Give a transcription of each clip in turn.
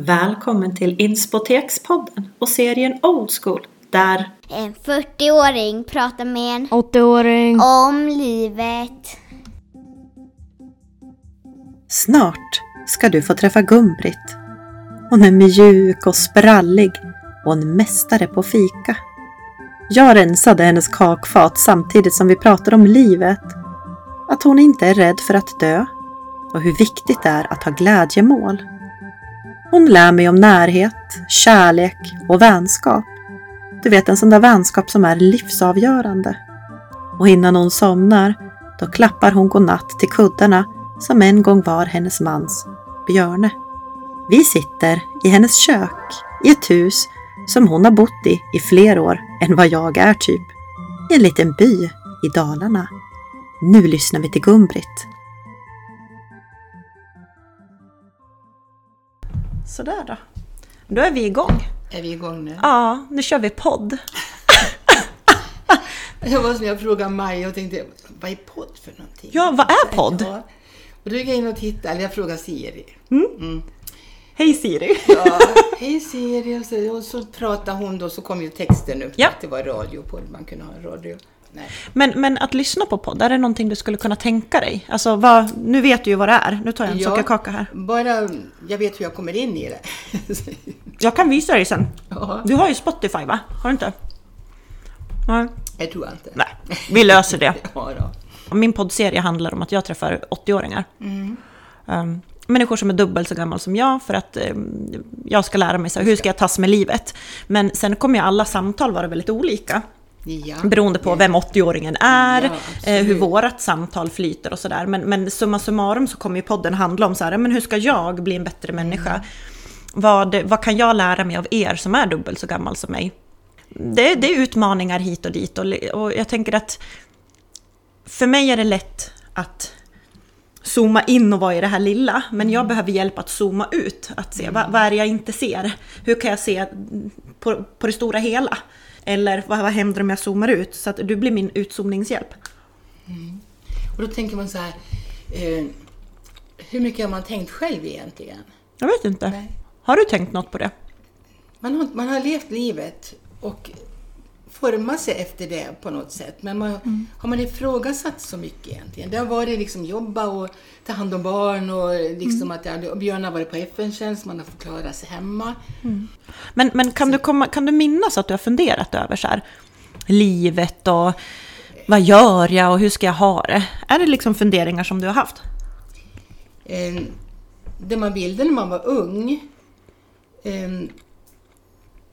Välkommen till Inspotekspodden och serien Old School där En 40-åring pratar med en 80-åring. om livet. snart ska du få träffa Gumbrit. Hon är mjuk och sprallig och en mästare på fika. Jag rensade hennes kakfat samtidigt som vi pratade om livet. Att hon inte är rädd för att dö och hur viktigt det är att ha glädjemål. Hon lär mig om närhet, kärlek och vänskap. Du vet en sån där vänskap som är livsavgörande. Och innan hon somnar, då klappar hon godnatt till kuddarna som en gång var hennes mans Björne. Vi sitter i hennes kök i ett hus som hon har bott i i fler år än vad jag är typ. I en liten by i Dalarna. Nu lyssnar vi till Gumbrit. Sådär då. Då är vi igång. Är vi igång nu? Ja, nu kör vi podd. Jag var som jag frågade Maja och tänkte, vad är podd för någonting? Ja, vad är podd? Ja. Och då gick jag in och tittade, eller jag frågade Siri. Hej Siri! Ja, hej Siri. Och så, och så pratade hon då, så kom ju texten upp Ja. att det var radiopodd, man kunde ha radio. Nej. Men, men att lyssna på podd, är det någonting du skulle kunna tänka dig? Alltså, vad, nu vet du ju vad det är. Nu tar jag en Ja. sockerkaka här. Bara, jag vet hur jag kommer in i det. Jag kan visa dig sen. ja, Du har ju Spotify va? Har du inte? Nej. jag tror inte. Nej, vi löser det. Ja, då. Min poddserie handlar om att jag träffar 80-åringar. Um, människor som är dubbelt så gammal som jag för att um, jag ska lära mig så här, hur ska jag tas med livet. Men sen kommer ju alla samtal vara väldigt olika. Ja. Beroende på vem 80-åringen är, Ja, eh, hur vårat samtal flyter och sådär. Men, men summa summarum så kommer ju podden handla om så här, men hur ska jag bli en bättre människa? Mm. Vad, vad kan jag lära mig av er som är dubbelt så gammal som mig? Det, det är utmaningar hit och dit och, och jag tänker att för mig är det lätt att zooma in och vara i det här lilla, men jag behöver hjälp att zooma ut, att se vad, vad är det jag inte ser? Hur kan jag se på, på det stora hela? Eller vad, vad händer om jag zoomar ut? Så att du blir min utzoomningshjälp. Och då tänker man så här, eh, hur mycket har man tänkt själv egentligen? Jag vet inte. Nej. Har du tänkt något på det? Man har, man har levt livet och format sig efter det på något sätt. Men man, Mm. har man ifrågasatt så mycket egentligen? Det har varit liksom jobba och ta hand om barn och liksom Mm. att jag och Björn har varit på FN-tjänst, man har fått klara sig hemma. Men, men kan, du komma, kan du minnas att du har funderat över så här, livet och vad gör jag och hur ska jag ha det? Är det liksom funderingar som du har haft? Eh, det man ville när man var ung, eh,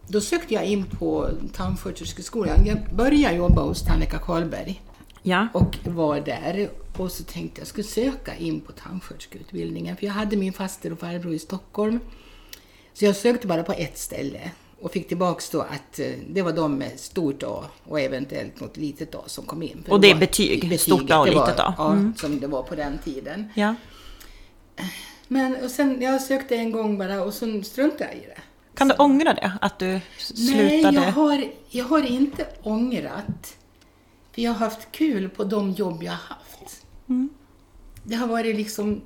då sökte jag in på tandsköterskeskolan. Jag började jobba hos tandläkare Karlberg. Ja. och var där. Och så tänkte jag skulle söka in på tandsköterskeutbildningen för jag hade min faster och farbror i Stockholm. Så jag sökte bara på ett ställe och fick tillbaks då att eh, det var de med stort A och eventuellt något litet A som kom in. För Och det är betyg, betyget, stort A och litet A. Ja, Mm. som det var på den tiden. ja. Men och sen, jag sökte en gång bara och så struntade jag i det. Kan du ångra det? Att du slutade? Nej, jag har, jag har inte ångrat. För jag har haft kul på de jobb jag har haft. Det har varit liksom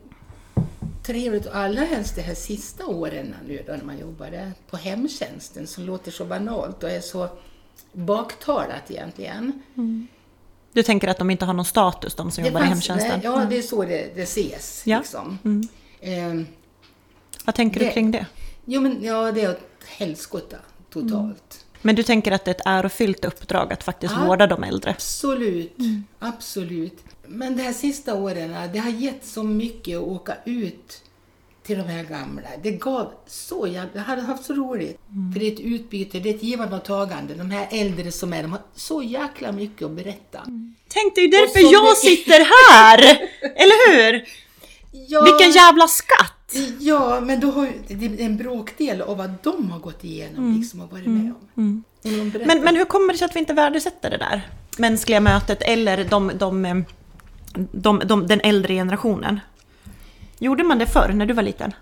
trevligt och allra helst de här sista åren nu då när man jobbade på hemtjänsten som låter så banalt och är så baktalat egentligen. Du tänker att de inte har någon status, de som jobbar i hemtjänsten? Ja, det är så det, det ses. Ja. Liksom. Ehm, Vad tänker du det- kring det? Jo, men ja, det är ett helskotta totalt. Men du tänker att det är ett ärofyllt uppdrag att faktiskt Ja. vårda de äldre? Absolut, absolut. Men de här sista åren, det har gett så mycket att åka ut till de här gamla. Det gav så jävla... Jag hade haft så roligt. För det är ett utbyte, det är ett givande och tagande. De här äldre som är, de har så jäkla mycket att berätta. Tänk, det är ju Och därför jag det- sitter här! Eller hur? Ja, Vilken jävla skatt! Ja, men då har det är en bråkdel av vad de har gått igenom liksom, och varit med om. Och de berättar. Men, men hur kommer det sig att vi inte värdesätter det där? Mänskliga mötet eller de, de, de, de, den äldre generationen? Gjorde man det förr när du var liten?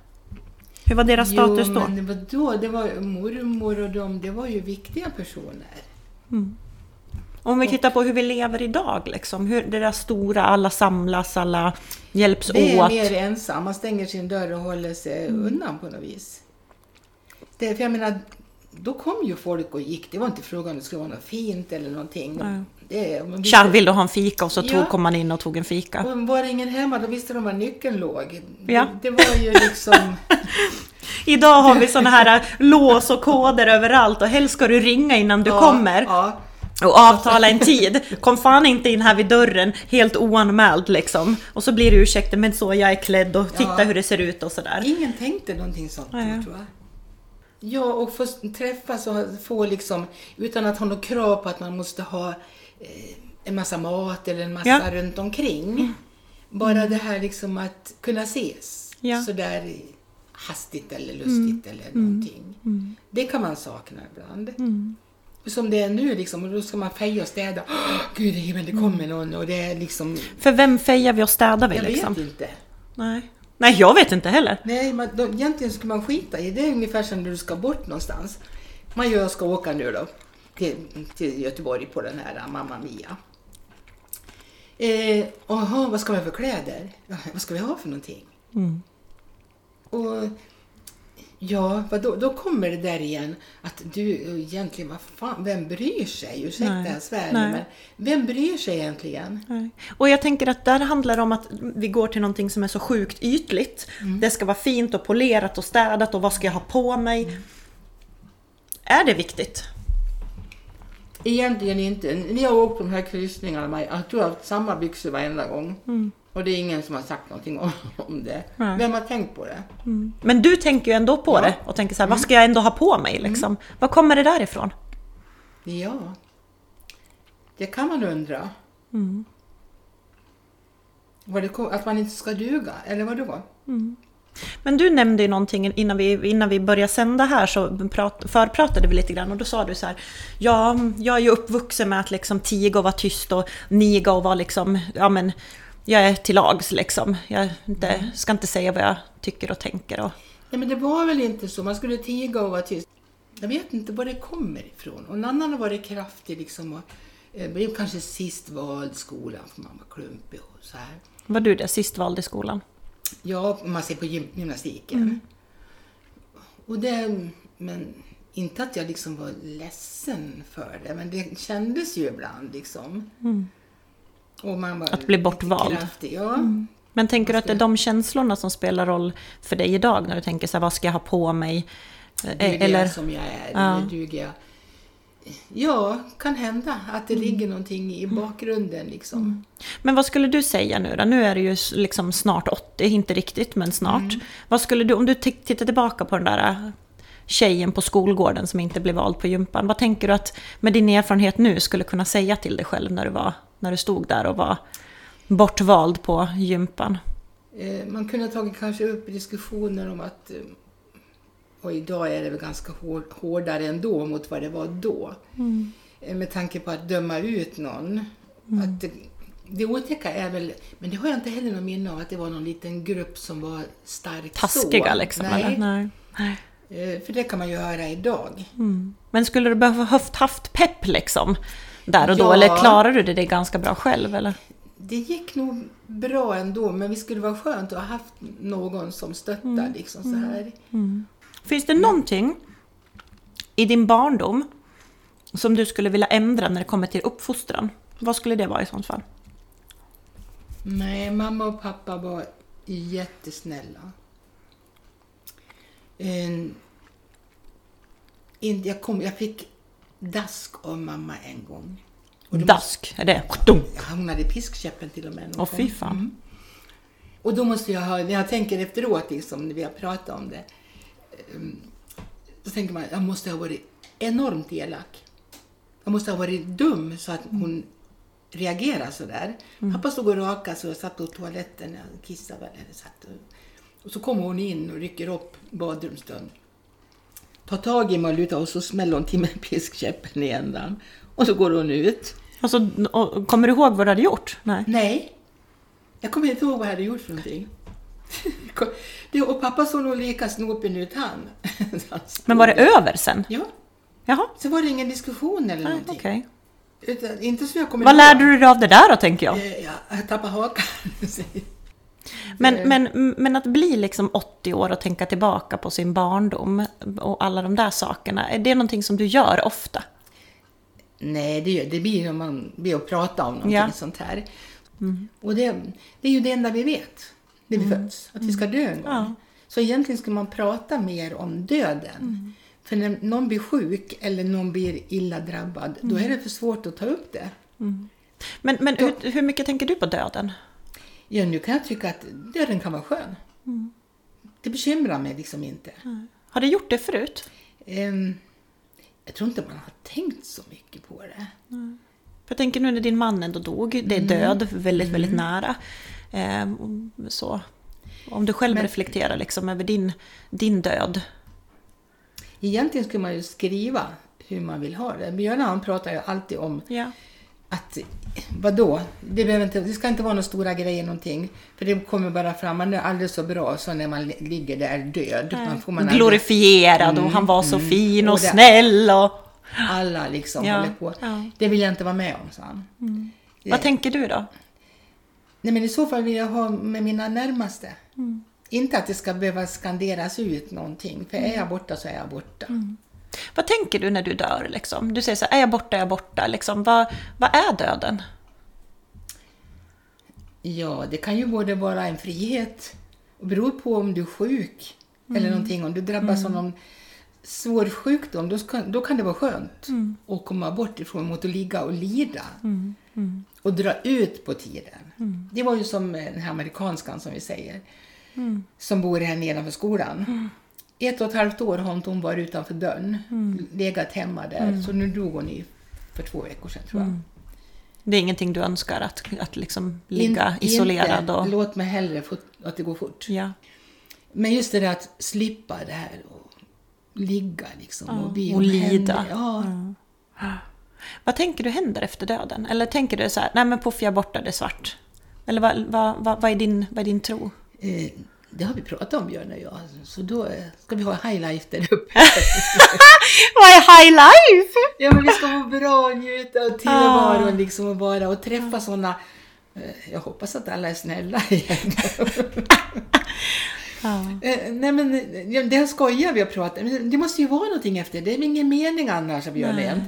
Hur var deras status jo, då? men? Det var ju mormor och de, det var ju viktiga personer. Om vi tittar på hur vi lever idag, liksom, hur det där stora, alla samlas, alla hjälps Det är åt. mer ensam, man stänger sin dörr och håller sig Mm. undan på något vis. Det, för jag menar, då kom ju folk och gick. Det var inte frågan om det skulle vara något fint eller någonting. Det, man visste- Tja, vill du ha en fika? Och så Ja. tog, kom man in och tog en fika. Och var det ingen hemma, då visste de var nyckeln låg. Ja. Det, det var ju liksom... Idag har vi såna här lås och koder överallt och helst ska du ringa innan du Ja, kommer. Ja, Och avtala en tid. Kom fan inte in här vid dörren helt oanmäld liksom. Och så blir det ursäkter, men så jag är klädd och titta Ja. hur det ser ut och sådär. ingen tänkte någonting sånt då, Nej. tror jag. Ja, och få träffas och få liksom, utan att ha något krav på att man måste ha eh, en massa mat eller en massa Ja. Mm. runt omkring. Bara det här liksom att kunna ses Ja. Mm. sådär hastigt eller lustigt eller någonting. Det kan man sakna ibland. Mm. Som det är nu liksom, och då ska man feja och städa. Åh, Gud i himmelen, det kommer någon och det är liksom... För vem fejar vi och städar vi Jag liksom? vet inte. Nej. Nej, jag vet inte heller. Nej, man, då, egentligen ska man skita i det. är ungefär som när du ska bort någonstans. Man jag ska åka nu då till, till Göteborg på den här Mamma Mia. Eh, aha, vad ska vi ha för kläder? Vad ska vi ha för någonting? Mm. Och ja, då, då kommer det där igen att du egentligen, vad fan, vem bryr sig? Ursäkta Nej, svär nej. men vem bryr sig egentligen? Nej. Och jag tänker att där handlar det om att vi går till någonting som är så sjukt ytligt. Mm. Det ska vara fint och polerat och städat och vad ska jag ha på mig? Är det viktigt? Egentligen inte. Ni har åkt de här kryssningarna, jag tror jag har haft samma byxor varenda gång. Och det är ingen som har sagt någonting om, om det. Nej. Vem har tänkt på det? Men du tänker ju ändå på Ja. det och tänker så här, vad ska jag ändå ha på mig liksom? Vad kommer det därifrån? Ja, det kan man undra. Var det, att man inte ska duga, eller vad då? Men du nämnde ju någonting innan vi, innan vi började sända här så prat, förpratade vi lite grann och då sa du så här Ja, jag är ju uppvuxen med att liksom tiga och vara tyst och niga och vara liksom, ja men jag är till lags liksom. Jag inte, ska inte säga vad jag tycker och tänker och Nej, men det var väl inte så. Man skulle tiga och vara tyst. Jag vet inte var det kommer ifrån. Och en annan har varit kraftig liksom. Och, eh, blev kanske sist vald skolan för man var klumpig och så här. var du det sist vald i skolan? Ja, om man ser på gym- gymnastiken. Och det, men inte att jag liksom var ledsen för det, men det kändes ju ibland liksom. Var Att bli bortvald. Kraftig, ja. Men tänker du att det är de känslorna som spelar roll för dig idag när du tänker så här, vad ska jag ha på mig? Eh, Duger Eller, jag som jag är? Ja. Duger jag? Ja, kan hända att det ligger någonting i bakgrunden liksom. Men vad skulle du säga nu då? Nu är det ju liksom snart 80, inte riktigt men snart. Vad skulle du, om du tittar tillbaka på den där tjejen på skolgården som inte blev vald på gympan. Vad tänker du att med din erfarenhet nu skulle kunna säga till dig själv när du, var, när du stod där och var bortvald på gympan? Eh, Man kunde ha tagit kanske upp diskussioner om att, eh, och idag är det väl ganska hår, hårdare ändå mot vad det var då. Eh, Med tanke på att döma ut någon. Att det, det otäcka är väl, men det har jag inte heller någon minne av, att det var någon liten grupp som var stark Taskiga så. liksom? Nej, Eller? Nej. Eh, för det kan man ju höra idag. Men skulle du behöva haft, haft pepp liksom? Där och då? Ja. Eller klarar du det, det ganska bra själv? Eller? Det gick nog bra ändå, men vi skulle vara skönt att ha haft någon som stöttar liksom så här. Finns det någonting i din barndom som du skulle vilja ändra när det kommer till uppfostran? Vad skulle det vara i sånt fall? Nej, mamma och pappa var jättesnälla. En, in, jag, kom, jag fick dask av mamma en gång. Och Dask, är det? Måste, hon hade piskkäppen till och med. Åh fy fan. Mm. Och då måste jag ha, när jag tänker efteråt, liksom, när vi har pratat om det, ehm, då tänker man, jag måste ha varit enormt elak. Jag måste ha varit dum så att hon reagerar så där. Pappa stod och rakade så jag satt på toaletten, jag kissade väl, eller satt och, och så kommer hon in och rycker upp badrumsdörren. Tar tag i mig och och så smäller hon till med piskkäppen i ändan. Och så går hon ut. Alltså, och, kommer du ihåg vad du hade gjort? Nej. Nej. Jag kommer inte ihåg vad jag hade gjort för någonting. Det, och pappa såg nog lika snopen ut han. Men var det över sen? Ja. Jaha, Så var det ingen diskussion eller nej, någonting. okej. Utan, inte så jag kommer Vad ihåg. lärde du dig av det där då, tänker jag? Eh, Ja, jag tappade hakan. Men, men, men att bli liksom 80 år och tänka tillbaka på sin barndom och alla de där sakerna, är det någonting som du gör ofta? Nej, det, det blir ju man blir och pratar om någonting Ja. sånt här. Och det, det är ju det enda vi vet när vi föds, att vi ska dö en gång. Ja. Så egentligen ska man prata mer om döden. För när någon blir sjuk eller någon blir illa drabbad, då är det för svårt att ta upp det. Men, men hur, hur mycket tänker du på döden? Ja, nu kan jag tycka att döden kan vara skön. Det bekymrar mig liksom inte. Har du gjort det förut? Ehm, jag tror inte man har tänkt så mycket på det. För jag tänker nu när din man ändå dog, det är död väldigt, väldigt nära. Eh, så. Om du själv reflekterar liksom över din, din död. Egentligen skulle man ju skriva hur man vill ha det. Björn han pratar ju alltid om Ja. Att, vadå? Det, behöver inte, det ska inte vara några stora grejer någonting. För det kommer bara fram, man är aldrig så bra så när man li- ligger där död. Man får man aldrig- Glorifierad och Mm, han var så mm. fin och, Och det- snäll. Och... Alla liksom Ja, håller på. ja. Det vill jag inte vara med om, sa han. Vad tänker du då? Nej, men i så fall vill jag ha med mina närmaste. Mm. Inte att det ska behöva skanderas ut någonting. För Mm. är jag borta så är jag borta. Vad tänker du när du dör? Liksom? Du säger så här, är jag borta, är jag borta? Liksom, vad, vad är döden? Ja, det kan ju både vara en frihet och beror på om du är sjuk eller någonting. Om du drabbas av någon svår sjukdom, då, ska, då kan det vara skönt att komma bort ifrån mot att ligga och lida. Och dra ut på tiden. Det var ju som den här amerikanskan som vi säger, som bor här nedanför skolan. Ett och ett halvt år har hon varit utanför dörren, legat hemma där. Så nu dog hon i för två veckor sedan tror jag. Det är ingenting du önskar att, att liksom ligga In- isolerad inte, och... Låt mig hellre få, att det går fort. Ja. Men just det där att slippa det här och ligga liksom och be och lida. händer. Ja. Vad tänker du händer efter döden? Eller tänker du så här, nej men poff jag är borta, det är svart? Eller vad, vad, vad, vad, är, din, vad är din tro? Eh, det har vi pratat om Björn och jag. Så då eh, ska vi ha high life där uppe. Vad är high life? ja men vi ska må bra och njuta av tillvaron liksom och bara och träffa sådana eh, jag hoppas att alla är snälla igen. Eh, Nej men det här skojar vi pratar men Det måste ju vara någonting efter. Det är ingen mening annars, Björn Nej. Lehn.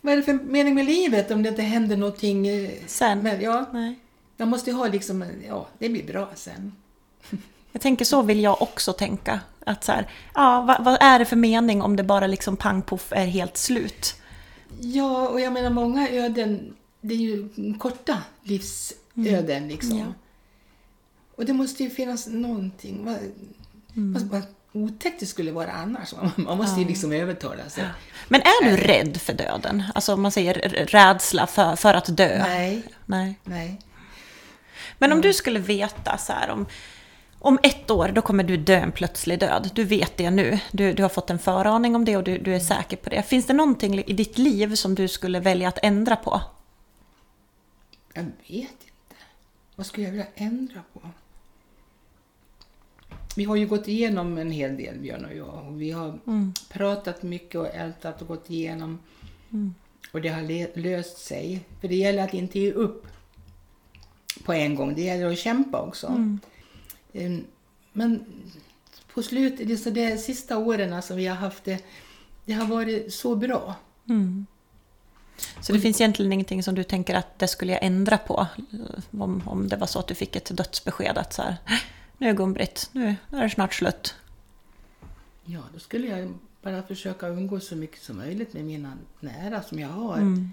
Vad är det för mening med livet om det inte händer någonting? Sen? Men, ja, Nej. man måste ju ha liksom, ja, det blir bra sen. Jag tänker så vill jag också tänka. Att så här, ja, vad, vad är det för mening om det bara liksom pang poff är helt slut? Ja, och jag menar många öden, det är ju korta livsöden liksom. Ja. Och det måste ju finnas någonting. Vad, vad, vad otäckt det skulle vara annars. Man, måste ju liksom övertala sig. Men är du rädd för döden? Alltså om man säger rädsla för, för att dö? Nej, Nej. nej. Men om du skulle veta så här om, om ett år, då kommer du dö en plötslig död. Du vet det nu. Du, du har fått en föraning om det och du, du är säker på det. Finns det någonting i ditt liv som du skulle välja att ändra på? Jag vet inte. Vad skulle jag vilja ändra på? Vi har ju gått igenom en hel del, Björn och jag. Och vi har pratat mycket och ältat och gått igenom. Och det har löst sig. För det gäller att inte ge upp på en gång. Det gäller att kämpa också. Ehm, Men på slutet, det är så de sista åren som vi har haft det, det har varit så bra. Så det finns egentligen ingenting som du tänker att det skulle jag ändra på? Om, om det var så att du fick ett dödsbesked att så här, nu är Gun-Britt, nu, nu är det snart slut. Ja, då skulle jag bara försöka umgås så mycket som möjligt med mina nära som jag har. Mm.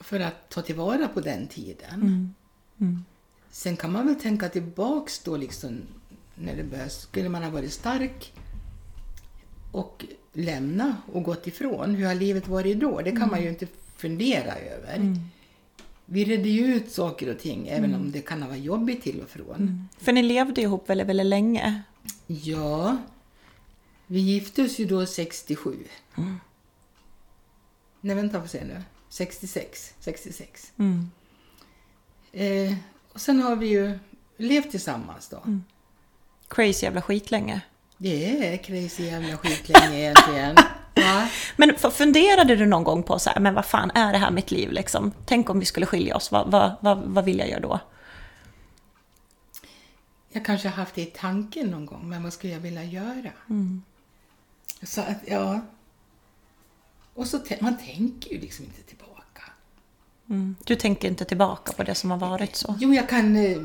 För att ta tillvara på den tiden. Mm. Sen kan man väl tänka tillbaks då liksom när det började. Skulle man ha varit stark och lämna och gått ifrån, hur har livet varit då? Det kan man ju inte fundera över. Vi redde ju ut saker och ting, även om det kan ha varit jobbigt till och från. För ni levde ihop väldigt, väldigt länge. Ja, vi gifte oss ju då 67. Nej, vänta, får se nu. 66. 66. Mm. Eh, och sen har vi ju levt tillsammans då. Crazy jävla skit länge. Det är crazy jävla skit länge egentligen. Va? Men funderade du någon gång på så här, men vad fan är det här mitt liv liksom? Tänk om vi skulle skilja oss, vad, vad, vad, vad vill jag göra då? jag kanske har haft det i tanken någon gång, men vad skulle jag vilja göra? Mm. Så att, ja. Och så man tänker ju liksom inte tillbaka. Mm. Du tänker inte tillbaka på det som har varit så? Jo, jag kan eh,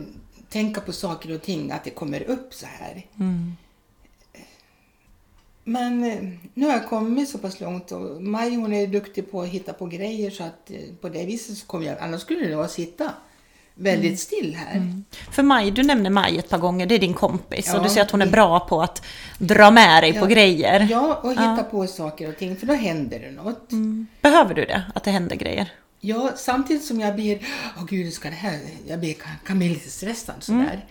tänka på saker och ting, att det kommer upp så här. Mm. Men eh, nu har jag kommit så pass långt och Maj hon är duktig på att hitta på grejer så att eh, på det viset så kommer jag, annars skulle det vara att sitta väldigt Mm. still här. För Maj, du nämner Maj ett par gånger, det är din kompis och Ja, du säger att hon är bra på att dra med dig på Ja. grejer. Ja, och hitta på saker och ting för då händer det något. Mm. Behöver du det? Att det händer grejer? Ja, samtidigt som jag blir, åh gud, ska det här, jag blir, kan, bli lite stressad sådär.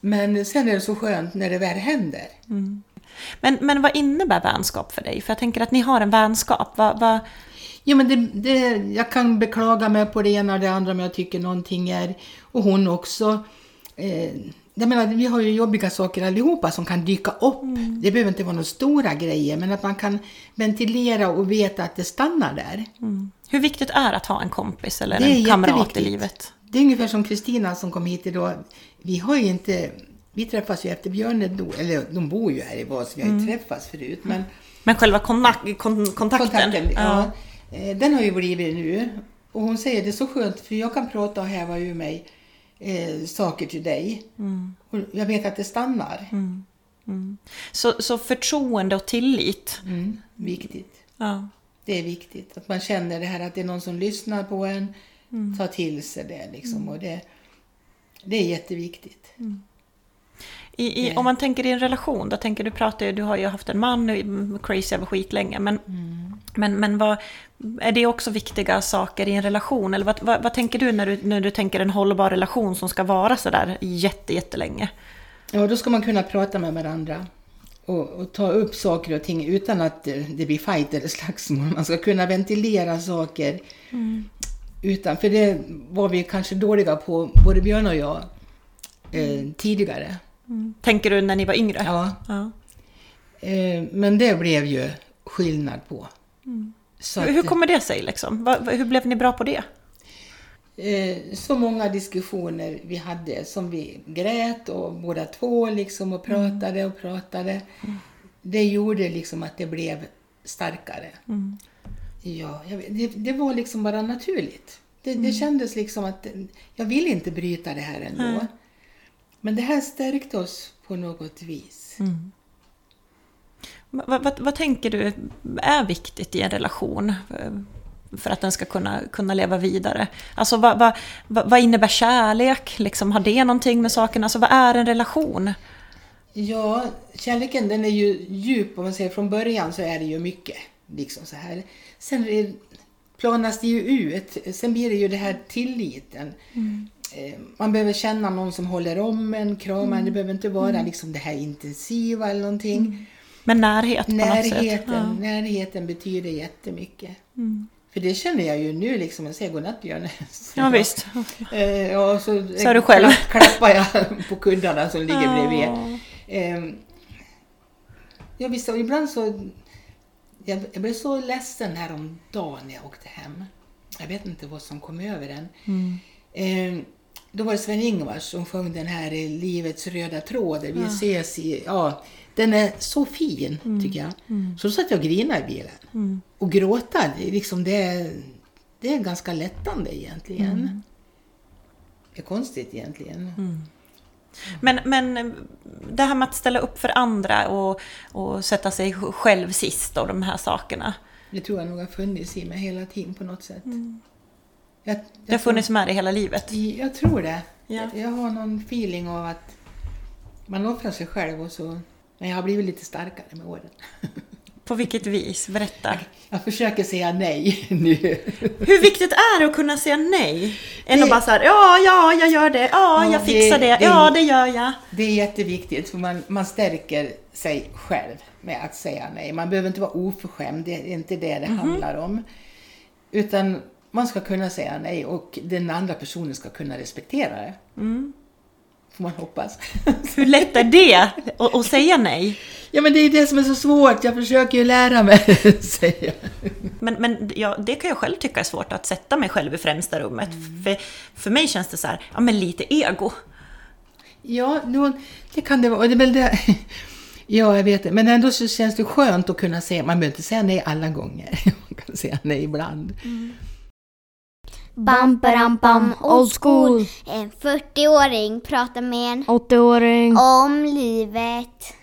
Men sen är det så skönt när det väl händer. Men, men vad innebär vänskap för dig? För jag tänker att ni har en vänskap. Vad, vad, Jo, men det, det, jag kan beklaga mig på det ena och det andra om jag tycker någonting är, och hon också. Eh, jag menar, vi har ju jobbiga saker allihopa som kan dyka upp. Det behöver inte vara några stora grejer, men att man kan ventilera och veta att det stannar där. hur viktigt är att ha en kompis eller Det en kamrat i livet? Det är ungefär som Kristina som kom hit idag. Vi har ju inte, vi träffas ju efter Björne eller de bor ju här i Vas, vi har ju träffats förut. Men Men själva kon, kontakten? kontakten, ja. Eh, Den har ju blivit nu. Och hon säger det är så skönt för jag kan prata och häva ur mig eh, saker till dig. Och jag vet att det stannar. Så, så förtroende och tillit. Mm, viktigt. Ja. Det är viktigt. Att man känner det här att det är någon som lyssnar på en, tar till sig det liksom. Och det, det är jätteviktigt. I, i, om man tänker i en relation, då tänker du pratar du har ju haft en man crazy över skit länge, men, men, men vad, är det också viktiga saker i en relation? Eller vad, vad, vad tänker du när, du när du tänker en hållbar relation som ska vara sådär jätte, jättelänge? Ja, då ska man kunna prata med varandra och, och ta upp saker och ting utan att det blir fight eller slagsmål. Man ska kunna ventilera saker. Utan, för det var vi kanske dåliga på, både Björn och jag, eh, tidigare. Tänker du när ni var yngre? Ja, Ja. eh, men det blev ju skillnad på. Hur, att, hur kommer det sig liksom? Vad- hur blev ni bra på det? eh, så många diskussioner vi hade som vi grät och båda två liksom och pratade och pratade. Det gjorde liksom att det blev starkare. Ja, jag vet, det, det var liksom bara naturligt. Det, det kändes liksom att jag vill inte bryta det här ändå. Men det här stärkte oss på något vis. Vad, vad, vad tänker du är viktigt i en relation eh, för att den ska kunna, kunna leva vidare? Alltså vad, vad, vad innebär kärlek? Liksom, har det någonting med saken? Alltså vad är en relation? Ja, kärleken den är ju djup om man säger från början så är det ju mycket. Liksom så här. Sen planas det ju ut. Sen blir det ju det här tilliten. Eh, Man behöver känna någon som håller om en, kramar en. Det behöver inte vara liksom det här intensiva eller någonting. Med närhet på något sätt? Närheten, närheten betyder jättemycket. För det känner jag ju nu liksom. Jag säger godnatt Björn. Ja, visst. Eh, och så, Så är du själv. klapp- klappar jag på kuddarna som ligger bredvid. Eh, ja, visst, och ibland så... Jag, jag blev så ledsen häromdagen när jag åkte hem. Jag vet inte vad som kom över den. Eh, då var det Sven-Ingvars som sjöng den här eh, Livets röda tråd. Vi ses i... Ja, den är så fin, tycker jag. Så då satt jag och grinade i bilen. Och gråta, liksom det, det är ganska lättande egentligen. Det är konstigt egentligen. Men, men det här med att ställa upp för andra och, och sätta sig själv sist och de här sakerna. Det tror jag nog har funnits i mig hela tiden på något sätt. Jag, jag Det har funnits med dig hela livet. Jag tror det. Ja. Jag har någon feeling av att man offrar sig själv och så... Men jag har blivit lite starkare med åren. På vilket vis? Berätta. Jag försöker säga nej nu. Hur viktigt är det att kunna säga nej? Än Det- att bara såhär, ja, ja, jag gör det, ja, Ja, jag det- fixar det, det- ja, det gör jag. Det är jätteviktigt för man, man stärker sig själv med att säga nej. Man behöver inte vara oförskämd, det är inte det det handlar om. Utan man ska kunna säga nej och den andra personen ska kunna respektera det. Får man hoppas. Hur lätt är det att, säga nej? ja men det är det som är så svårt, jag försöker ju lära mig, säger jag. Men, men ja, det kan jag själv tycka är svårt att sätta mig själv i främsta rummet. För, för mig känns det så här, ja men lite ego. Ja, då, det kan det vara. Det det. Ja, jag vet det. Men ändå så känns det skönt att kunna säga, man behöver inte säga nej alla gånger. Man kan säga nej ibland. Bam, bam, bam, old school. En 40-åring pratar med en 80-åring. om livet.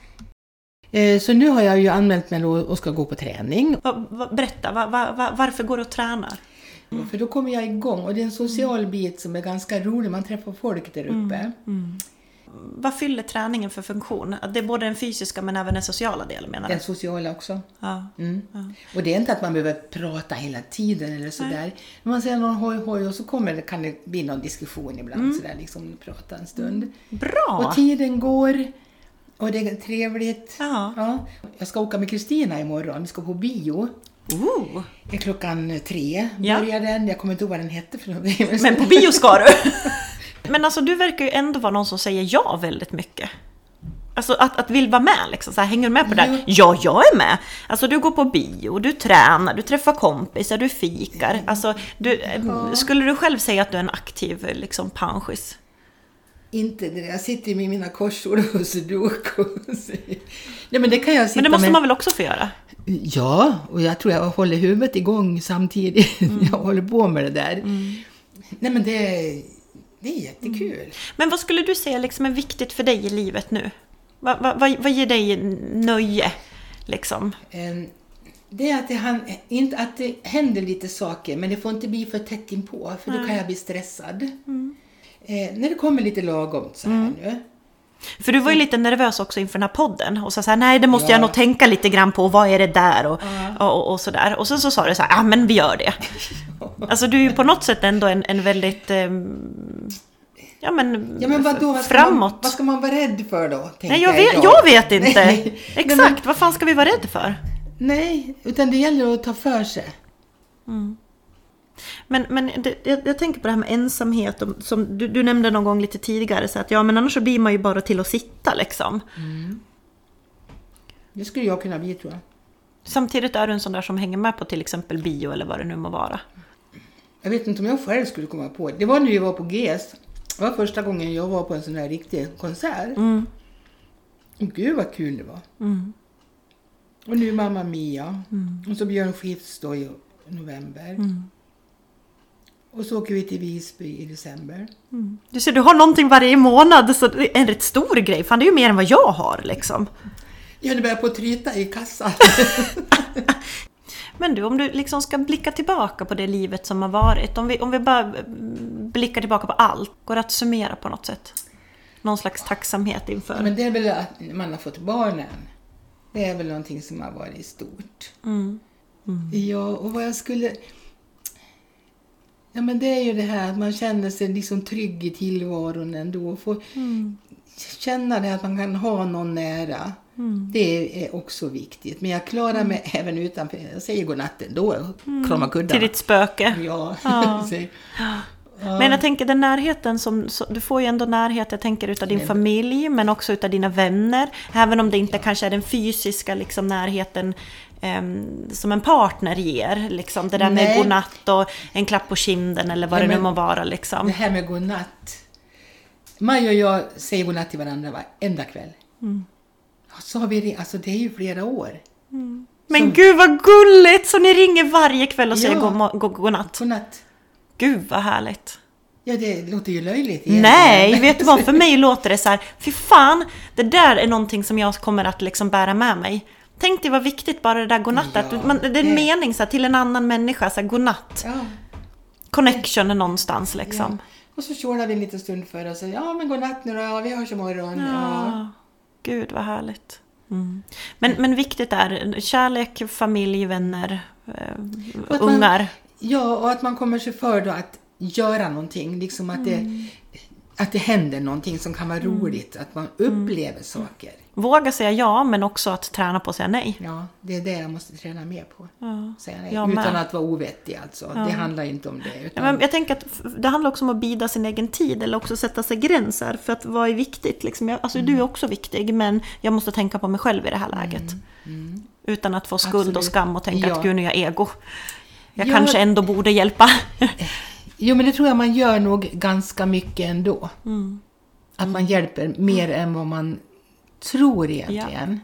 Eh, Så nu har jag ju anmält mig och ska gå på träning. Va, va, berätta, va, va, va, varför går du och tränar? För då kommer jag igång och det är en social bit som är ganska rolig. Man träffar folk där uppe. Vad fyller träningen för funktion? Det är både den fysiska men även den sociala delen menar du? Den sociala också. Ja. Mm. Och det är inte att man behöver prata hela tiden eller sådär. Men man säger någon hoj hoj och så kommer det, kan det bli någon diskussion ibland sådär liksom prata en stund. Bra! Och tiden går och det är trevligt. Ja. Ja. Jag ska åka med Kristina imorgon. Vi ska på bio. Ooh. Klockan tre Ja. börjar den. Jag kommer inte ihåg vad den hette för. Men på bio ska du! Men alltså du verkar ju ändå vara någon som säger ja väldigt mycket. Alltså att, att vill vara med liksom, så här, hänger du med på det där? Ja, jag är med! Alltså du går på bio, du tränar, du träffar kompisar, du fikar. Alltså, du, eh, skulle du själv säga att du är en aktiv liksom panschis? Inte det. Jag sitter med mina korsord och sudoku. Nej men det kan jag sitta Men det måste med. man väl också få göra? Ja, och jag tror jag håller huvudet igång samtidigt. Mm. Jag håller på med det där. Nej men det, det är jättekul. Men vad skulle du säga liksom är viktigt för dig i livet nu? Vad, vad, vad, vad ger dig nöje? Liksom? Ehm, Det är att det, han, inte, att det händer lite saker, men det får inte bli för tätt inpå, för då kan jag bli stressad. Mm. Eh, när det kommer lite lagom så här nu. För du var ju lite nervös också inför den här podden och sa så här, nej det måste Ja. jag nog tänka lite grann på, vad är det där och, och, och, och sådär. Och sen så sa du så här, ja men vi gör det. Alltså du är ju på något sätt ändå en, en väldigt, ehm, ja men, Ja, men vadå, vad framåt. man, vad ska man vara rädd för då? nej jag vet, idag. jag vet inte. Exakt, men- vad fan ska vi vara rädda för? Nej, utan det gäller att ta för sig. Men, men det, jag, jag tänker på det här med ensamhet, och, som du, du nämnde någon gång lite tidigare, så att ja men annars så blir man ju bara till att sitta liksom. Det skulle jag kunna bli tror jag. Samtidigt är du en sån där som hänger med på till exempel bio eller vad det nu må vara. Jag vet inte om jag själv skulle komma på det. Det var när vi var på GES. Det var första gången jag var på en sån här riktig konsert. Mm. Och gud vad kul det var. Mm. Och nu Mamma Mia. Mm. Och så Björn Skifs då i november. Mm. Och så åker vi till Visby i december. Du ser, du har någonting varje månad, så det är en rätt stor grej. Fan, det är ju mer än vad jag har liksom. Ja, det börjar på att tryta i kassan. Men du, om du liksom ska blicka tillbaka på det livet som har varit. Om vi, om vi bara mm, blickar tillbaka på allt. Går det att summera på något sätt? Någon slags tacksamhet inför? Men det är väl att man har fått barnen. Det är väl någonting som har varit stort. Mm. Ja, och vad jag skulle... Ja, men det är ju det här att man känner sig liksom trygg i tillvaron ändå. Får Mm. känna det att man kan ha någon nära. Mm. Det är också viktigt. Men jag klarar mig även utanför. Jag säger godnatt ändå och kramar kuddarna. Mm. Till ditt spöke. Ja. Ja. Men jag tänker den närheten som, så, du får ju ändå närhet, jag tänker utav din Men- familj men också utav dina vänner. Även om det inte kanske är den fysiska liksom, närheten som en partner ger. Liksom, det där med Nej. godnatt och en klapp på kinden eller vad Nej, det nu må vara Det liksom. här med godnatt. Maj och jag säger godnatt till varandra varenda kväll. Mm. Så har vi, alltså det är ju flera år. Men gud vad gulligt! Så ni ringer varje kväll och säger Ja. god, godnatt. Godnatt. Gud vad härligt. Ja, det låter ju löjligt egentligen. Nej, vet du vad? För mig låter det så här, fy fan, det där är någonting som jag kommer att liksom bära med mig. Tänk dig vad viktigt bara det där godnatt, att Ja, man, det är en det- mening så här, till en annan människa, så här, godnatt. Ja. Connection någonstans liksom. Ja. Och så tjålar vi en liten stund för oss. Ja, men godnatt nu då. Ja, vi hörs imorgon. Ja. Ja. Gud vad härligt. Mm. Men, men viktigt är kärlek, familj, vänner, eh, Och att man- ungar. ja, och att man kommer sig för då att göra någonting. Liksom att, Mm. det, att det händer någonting som kan vara roligt. Att man Mm. upplever saker. Våga säga ja, men också att träna på att säga nej. Ja, det är det jag måste träna mer på. Ja. Säga nej. Jag Utan med. att vara ovettig alltså. Det handlar inte om det. Ja, Utan, men jag tänker att det handlar också om att bida sin egen tid eller också sätta sig gränser för att vad är viktigt. Liksom. Jag, alltså, Du är också viktig men jag måste tänka på mig själv i det här läget. Utan att få skuld och Absolut. skam och tänka Ja. att gud nu är jag ego. Jag Ja. kanske ändå borde hjälpa. Jo, men det tror jag man gör nog ganska mycket ändå. Mm. Att man hjälper mer än vad man tror egentligen.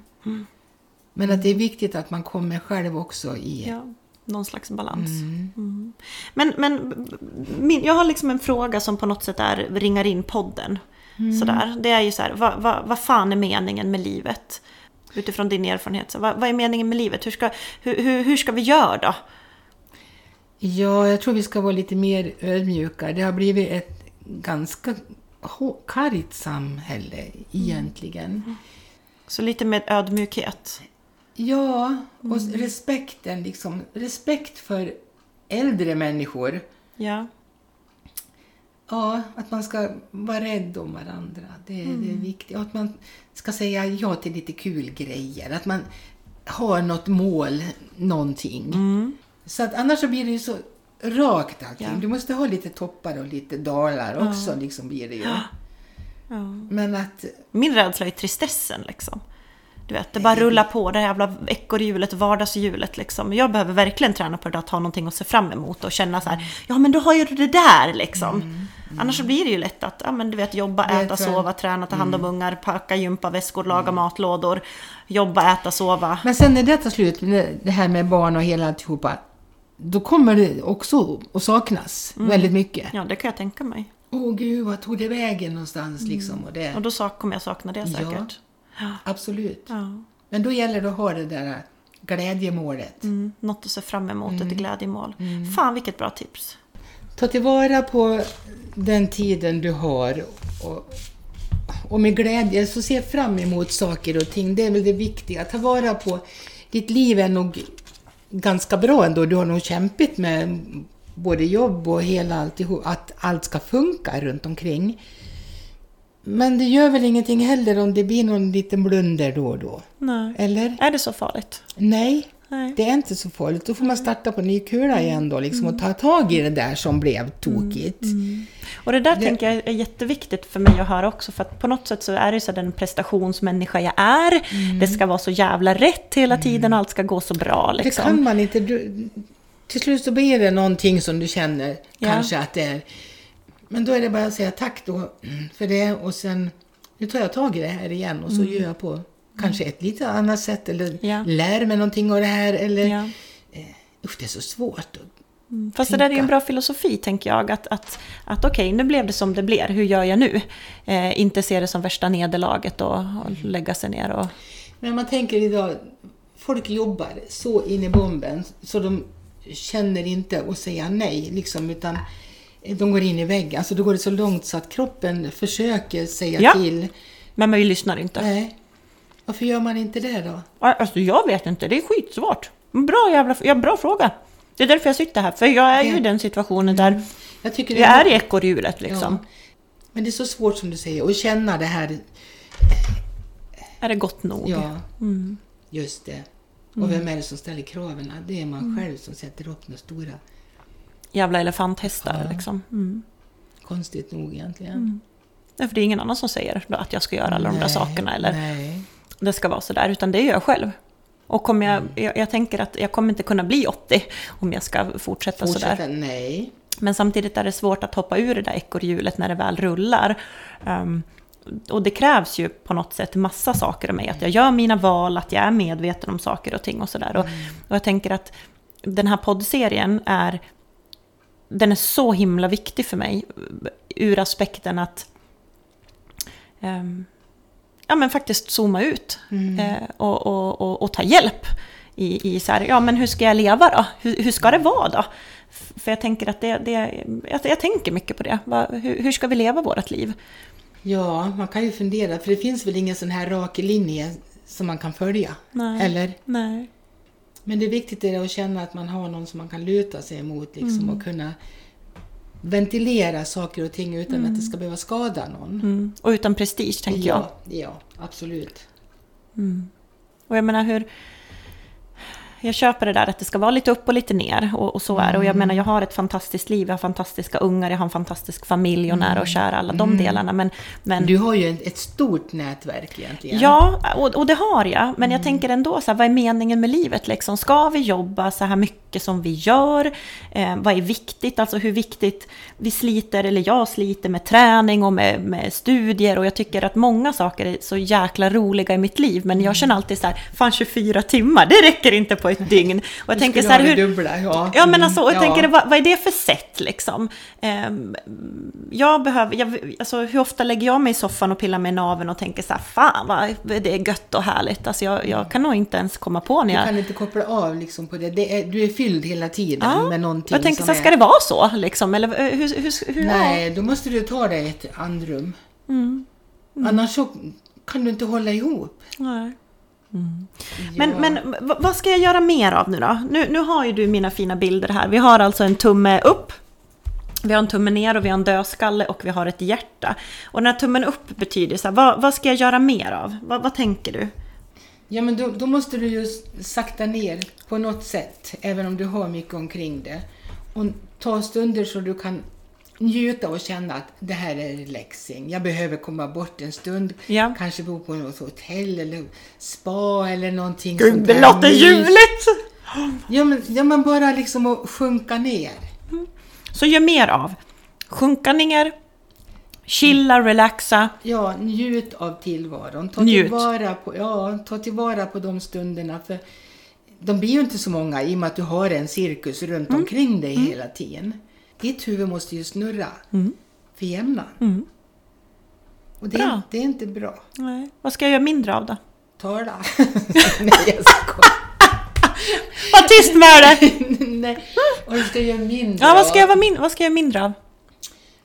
Men att det är viktigt att man kommer själv också i... Ja, någon slags balans. Mm. Men, men min, jag har liksom en fråga som på något sätt är, ringar in podden. Sådär. Det är ju så här, vad, vad, vad fan är meningen med livet? Utifrån din erfarenhet, så vad, vad är meningen med livet? Hur ska, hur, hur, hur ska vi göra då? Ja, jag tror vi ska vara lite mer ödmjuka. Det har blivit ett ganska kargt samhälle egentligen. Så lite med ödmjukhet. Ja, och respekten liksom. Respekt för äldre människor. Ja. Ja, att man ska vara rädd om varandra. Det, det är viktigt. Och att man ska säga ja till lite kul grejer. Att man har något mål, någonting. Så att annars så blir det ju så rakt allting. Ja. Du måste ha lite toppar och lite dalar också, liksom blir det ju. Ja. Men att, Min rädsla är tristessen liksom. Du vet, det bara rullar på det här jävla ekorrhjulet, vardagshjulet liksom. Jag behöver verkligen träna på det att ha någonting att se fram emot och känna så här, ja men då har jag det där liksom. Annars så blir det ju lätt att, ja men du vet, jobba, äta, sova, träna, ta hand om ungar, packa gympaväskor, laga matlådor, jobba, äta, sova. men sen när det tar slut, det här med barn och hela alltihopa, då kommer det också att saknas väldigt mycket. Ja, det kan jag tänka mig. Åh gud, vad tog det vägen någonstans liksom? Och det, Och då kommer jag sakna det Ja. säkert. absolut. Ja. Men då gäller det att ha det där glädjemålet. Mm, något att se fram emot, ett glädjemål. Fan vilket bra tips. Ta tillvara på den tiden du har och, och med glädje så se fram emot saker och ting. Det är väl det viktiga. Ta vara på... Ditt liv är nog ganska bra ändå. Du har nog kämpat med både jobb och hela alltihop, att allt ska funka runt omkring. Men det gör väl ingenting heller om det blir någon liten blunder då och då? Nej. Eller? Är det så farligt? Nej, Nej. det är inte så farligt. Då får man starta på ny kula igen då liksom, och ta tag i det där som blev tokigt. Och det där Det- tänker jag är jätteviktigt för mig att höra också. För att på något sätt så är det ju så den prestationsmänniska jag är. Mm. Det ska vara så jävla rätt hela tiden och allt ska gå så bra Det liksom. kan man inte. Du, till slut så blir det någonting som du känner Ja. kanske att det är. Men då är det bara att säga tack då mm, för det och sen nu tar jag tag i det här igen och så gör jag på kanske ett lite annat sätt eller Mm. Ja. lär mig någonting av det här eller Ja. usch det är så svårt. Fast det där är ju en tänka. bra filosofi tänker jag. Att, att, att okej, nu blev det som det blev. Hur gör jag nu? Eh, inte se det som värsta nederlaget och, och lägga sig ner och... Men man tänker idag, folk jobbar så in i bomben så de känner inte att säga nej liksom utan de går in i väggen. Alltså då går det så långt så att kroppen försöker säga Ja. till. Men man lyssnar inte. Nej. Varför gör man inte det då? Alltså jag vet inte, det är skitsvårt. Bra jävla ja, bra fråga. Det är därför jag sitter här, för jag är ju i den situationen där Jag tycker det jag är i ekorrhjulet liksom. Ja. Men det är så svårt som du säger att känna det här. Är det gott nog? Ja, Mm. just det. Och vem är det som ställer kraven? Det är man själv som sätter upp de stora. Jävla elefanthästar Ja. liksom. Mm. Konstigt nog egentligen. Därför det är ingen annan som säger att jag ska göra alla de där Nej, sakerna eller Nej. Det ska vara sådär, utan det gör jag själv. Och kommer jag, Mm. jag, jag tänker att jag kommer inte kunna bli 80 om jag ska fortsätta, sådär. Fortsätta? Nej. Men samtidigt är det svårt att hoppa ur det där ekorrhjulet när det väl rullar. Ehm, och det krävs ju på något sätt massa saker av mig. Att jag gör mina val, att jag är medveten om saker och ting och sådär. Och, och jag tänker att den här poddserien är, den är så himla viktig för mig. Ur aspekten att ehm, ja, men faktiskt zooma ut eh, och, och, och, och ta hjälp. I, i så här, ja men hur ska jag leva då? Hur, hur ska det vara då? För jag tänker att det, det jag, jag tänker mycket på det. Va, hur, hur ska vi leva vårt liv? Ja, man kan ju fundera, för det finns väl ingen sån här rak linje som man kan följa? Nej. Eller? Nej. Men det är viktigt är att känna att man har någon som man kan luta sig emot liksom, och kunna ventilera saker och ting utan att det ska behöva skada någon. Mm. Och utan prestige tänker jag. ja, ja, absolut. Och jag menar hur... jag köper det där att det ska vara lite upp och lite ner. Och, och så är det. Och jag menar, jag har ett fantastiskt liv, jag har fantastiska ungar, jag har en fantastisk familj och nära och kära, alla de delarna. Men, men Du har ju ett, ett stort nätverk egentligen. Ja, och, och det har jag. Men jag tänker ändå, så här, vad är meningen med livet? Liksom? Ska vi jobba så här mycket som vi gör? Eh, vad är viktigt? Alltså hur viktigt vi sliter, eller jag sliter med träning och med, med studier. Och jag tycker att många saker är så jäkla roliga i mitt liv. Men jag känner alltid så här, fan 24 timmar, det räcker inte på ett dygn. Och jag Du tänker så här, hur, dubbla, ja. Ja, men alltså, och jag Mm, tänker, ja. vad, vad är det för sätt liksom? Ehm, jag behöver, jag, alltså, hur ofta lägger jag mig i soffan och pillar mig i naveln och tänker så här, fan vad det är gött och härligt. Alltså, jag, jag kan nog inte ens komma på när Du jag... kan inte koppla av liksom på det. det är, du är fylld hela tiden Ja, med någonting jag tänker så här, är... ska det vara så liksom? Eller eh, hur, hur, hur Nej, då måste du ta dig ett andrum. Mm. Annars så kan du inte hålla ihop. Nej. Ja. Men, men vad ska jag göra mer av nu då? Nu, nu har ju du mina fina bilder här. Vi har alltså en tumme upp. Vi har en tumme ner och vi har en dödskalle och vi har ett hjärta. Och den här tummen upp betyder så här, vad, vad ska jag göra mer av? Vad, vad tänker du? Ja, men då, då måste du ju sakta ner på något sätt, även om du har mycket omkring det. Och ta stunder så du kan njuta och känna att det här är relaxing. Jag behöver komma bort en stund, Ja. kanske bo på något hotell eller spa eller någonting Gud, det låter ljuvligt! Ja men, ja, men bara liksom att sjunka ner. Så gör mer av. Sjunka ner, chilla, relaxa. Ja, njut av tillvaron. Ta Njut. tillvara på, ja, ta tillvara på de stunderna. För de blir ju inte så många i och med att du har en cirkus runt Mm. omkring dig hela tiden. Ditt huvud måste ju snurra för jämnan. Mm. Och det, är- det är inte bra. Nej. Vad ska jag göra mindre av då? Tala. Nej, jag skojar. Var tyst med det! Nej, du ska göra mindre Ja, vad ska, av- jag vara min- vad ska jag göra mindre av?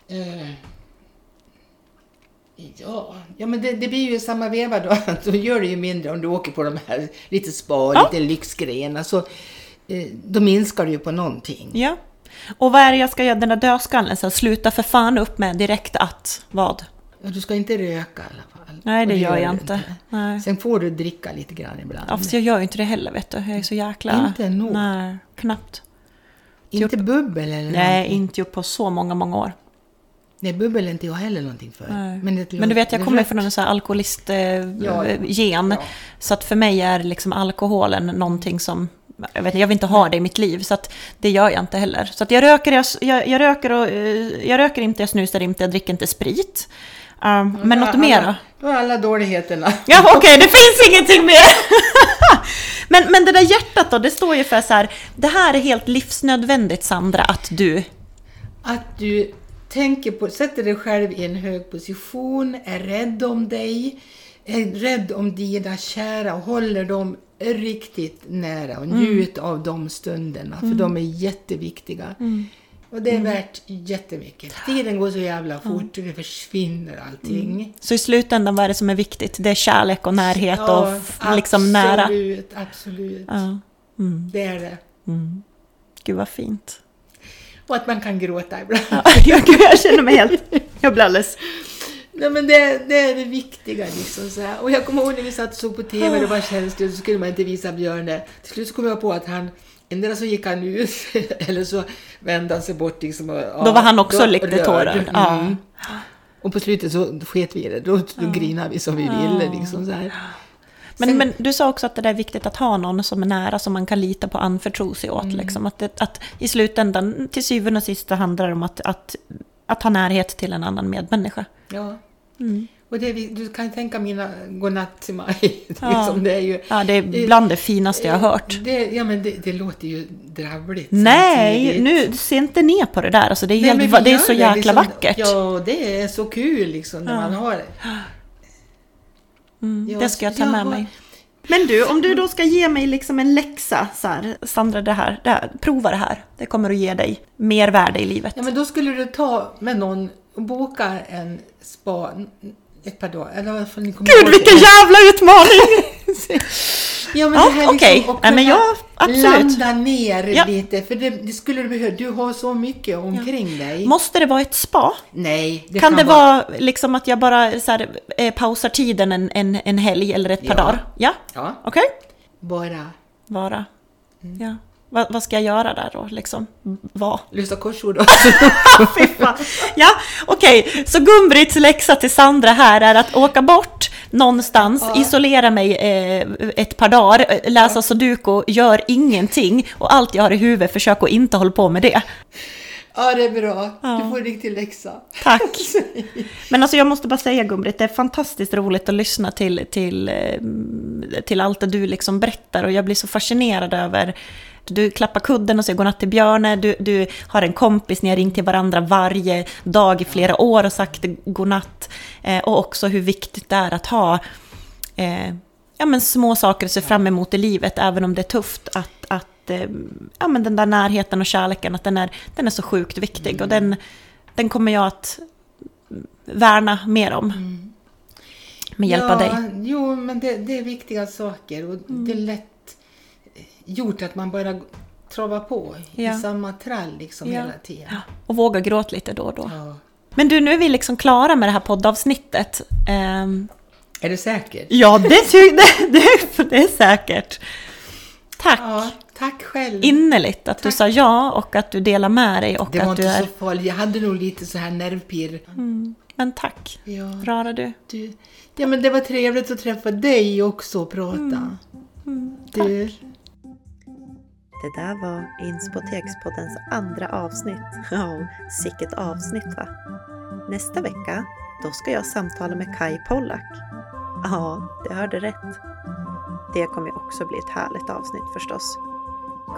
Eh, Ja, ja men det, det blir ju samma veva då. Då gör det ju mindre om du åker på de här lite spa, Ja. lite lyxgrejerna. Så, eh, då minskar du ju på någonting. Ja. Och vad är det jag ska göra, den där dödskallen? Så sluta för fan upp med direkt att vad? Ja, du ska inte röka i alla fall. Nej, Och det gör jag inte. Nej. Sen får du dricka lite grann ibland. Ja, jag gör ju inte det heller vet du. Jag är så jäkla... Inte nog. Nej, knappt. inte bubbel eller Nej, någonting. inte gjort på så många, många år. Nej, bubbel är inte jag heller någonting för. Nej. Men, det, Men du vet, jag det kommer från en sån här alkoholist-gen. Ja, Eh, gen. ja. Så att för mig är liksom alkoholen någonting som... Jag, vet, jag vill inte ha det i mitt liv, så det gör jag inte heller. Så jag röker, jag, jag, jag röker, och, eh, jag röker inte, jag snusar inte, jag dricker inte sprit. Um, men något mer då? Då är alla dåligheterna. Ja, okej, det finns ingenting mer! men, men det där hjärtat då, det står ju för så här, det här är helt livsnödvändigt Sandra, att du... Att du tänker på, sätter dig själv i en hög position, är rädd om dig, är rädd om dina kära och håller dem riktigt nära och njut av de stunderna, för de är jätteviktiga. Och det är värt jättemycket. Tiden går så jävla fort och det försvinner allting. Så i slutändan, vad är det som är viktigt? Det är kärlek och närhet och f- liksom nära. Absolut, absolut. Ja. Mm. Det är det. Gud vad fint. Och att man kan gråta ibland. jag, jag känner mig helt... Jag blir alldeles... Nej men det, det är det viktiga liksom så här. Och jag kommer ihåg när vi satt och såg på TV, det var känsligt, så skulle man inte visa Björne. Till slut så kom jag på att han, endera så gick han ut eller så vände han sig bort liksom. Och, ja, Då var han också då- lite rörd. tårögd. Ja. Mm. Och på slutet så sket vi i det, då, då grinade vi som vi ville liksom så här. Men, Sen- men du sa också att det är viktigt att ha någon som är nära, som man kan lita på och anförtro sig åt. Liksom. Att, det, att i slutändan, till syvende och sist, handlar det om att, att, att ha närhet till en annan medmänniska. Ja. Mm. Och det, du kan tänka mina godnatt till mig. Ja. liksom, det är ju... Ja, det är bland det finaste jag har hört. Det, ja men det, det låter ju drabbligt Nej, samtidigt. nu, se inte ner på det där. Alltså, det är, Nej, helt, det är så jäkla liksom. vackert. Ja, det är så kul liksom när Ja. man har det. Mm, Ja, det ska jag ta med har- mig. Men du, om du då ska ge mig liksom en läxa så här, Sandra, det här, det här, prova det här. Det kommer att ge dig mer värde i livet. Ja, men då skulle du ta med någon och boka en spa ett par dagar. Eller i alla fall ni kommer Gud, vilken det. jävla utmaning! Ja, men Ja, det här okej. liksom, Nej, men jag- absolut. landa ner Ja. lite. För det, det skulle du behöva. Du har så mycket omkring dig. Måste det vara ett spa? Nej, det kan, det vara liksom att jag bara så här, eh, pausar tiden en, en, en helg eller ett par Ja. dagar? Ja, Ja, okej. bara Vara. Ja. Vad, vad ska jag göra där då? Liksom? Vad? Lyssna korsord fan. Ja, okej. Så Gumbrits läxa till Sandra här är att åka bort någonstans, isolera mig eh, ett par dagar, eh, läsa sudoku, gör ingenting och allt jag har i huvudet, försök att inte hålla på med det. ja, det är bra. Du får en riktig läxa. Tack! Men alltså jag måste bara säga Gumbrit, det är fantastiskt roligt att lyssna till, till, eh, till allt det du liksom berättar och jag blir så fascinerad över du klappar kudden och säger godnatt till Björne, du, du har en kompis, ni har ringt till varandra varje dag i flera år och sagt godnatt. Eh, och också hur viktigt det är att ha eh, ja, men små saker att se fram emot i livet, även om det är tufft. Att, att eh, ja, men den där närheten och kärleken, att den är, den är så sjukt viktig. Och den, den kommer jag att värna mer om. Med hjälp av dig. Jo, men det, det är viktiga saker och det är lätt gjort att man bara travar på Ja. i samma trall liksom Ja. hela tiden. Ja, Och våga gråta lite då och då. Men du, nu är vi liksom klara med det här poddavsnittet. Ehm, Är du säker? ja, det, det, det, det är säkert. Tack tack själv. innerligt att du sa ja och att du delar med dig och det var att du inte är... så farligt. Jag hade nog lite så här nervpirr. Men tack, Ja, rara du. du. ja, men det var trevligt att träffa dig också och prata. Mm. du. Det där var Inspotekspoddens andra avsnitt. Ja, sicket avsnitt va? Nästa vecka, då ska jag samtala med Kai Pollak. Ja, det hörde rätt. Det kommer också bli ett härligt avsnitt förstås.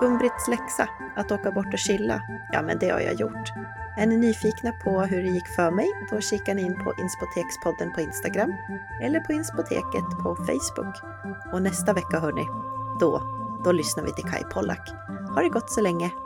Gumbrits läxa, att åka bort och chilla, ja men det har jag gjort. Är ni nyfikna på hur det gick för mig, då kikar ni in på Inspotekspodden på Instagram eller på Inspoteket på Facebook. Och nästa vecka hörni, då, då lyssnar vi till Kai Pollak. Ha det gott så länge!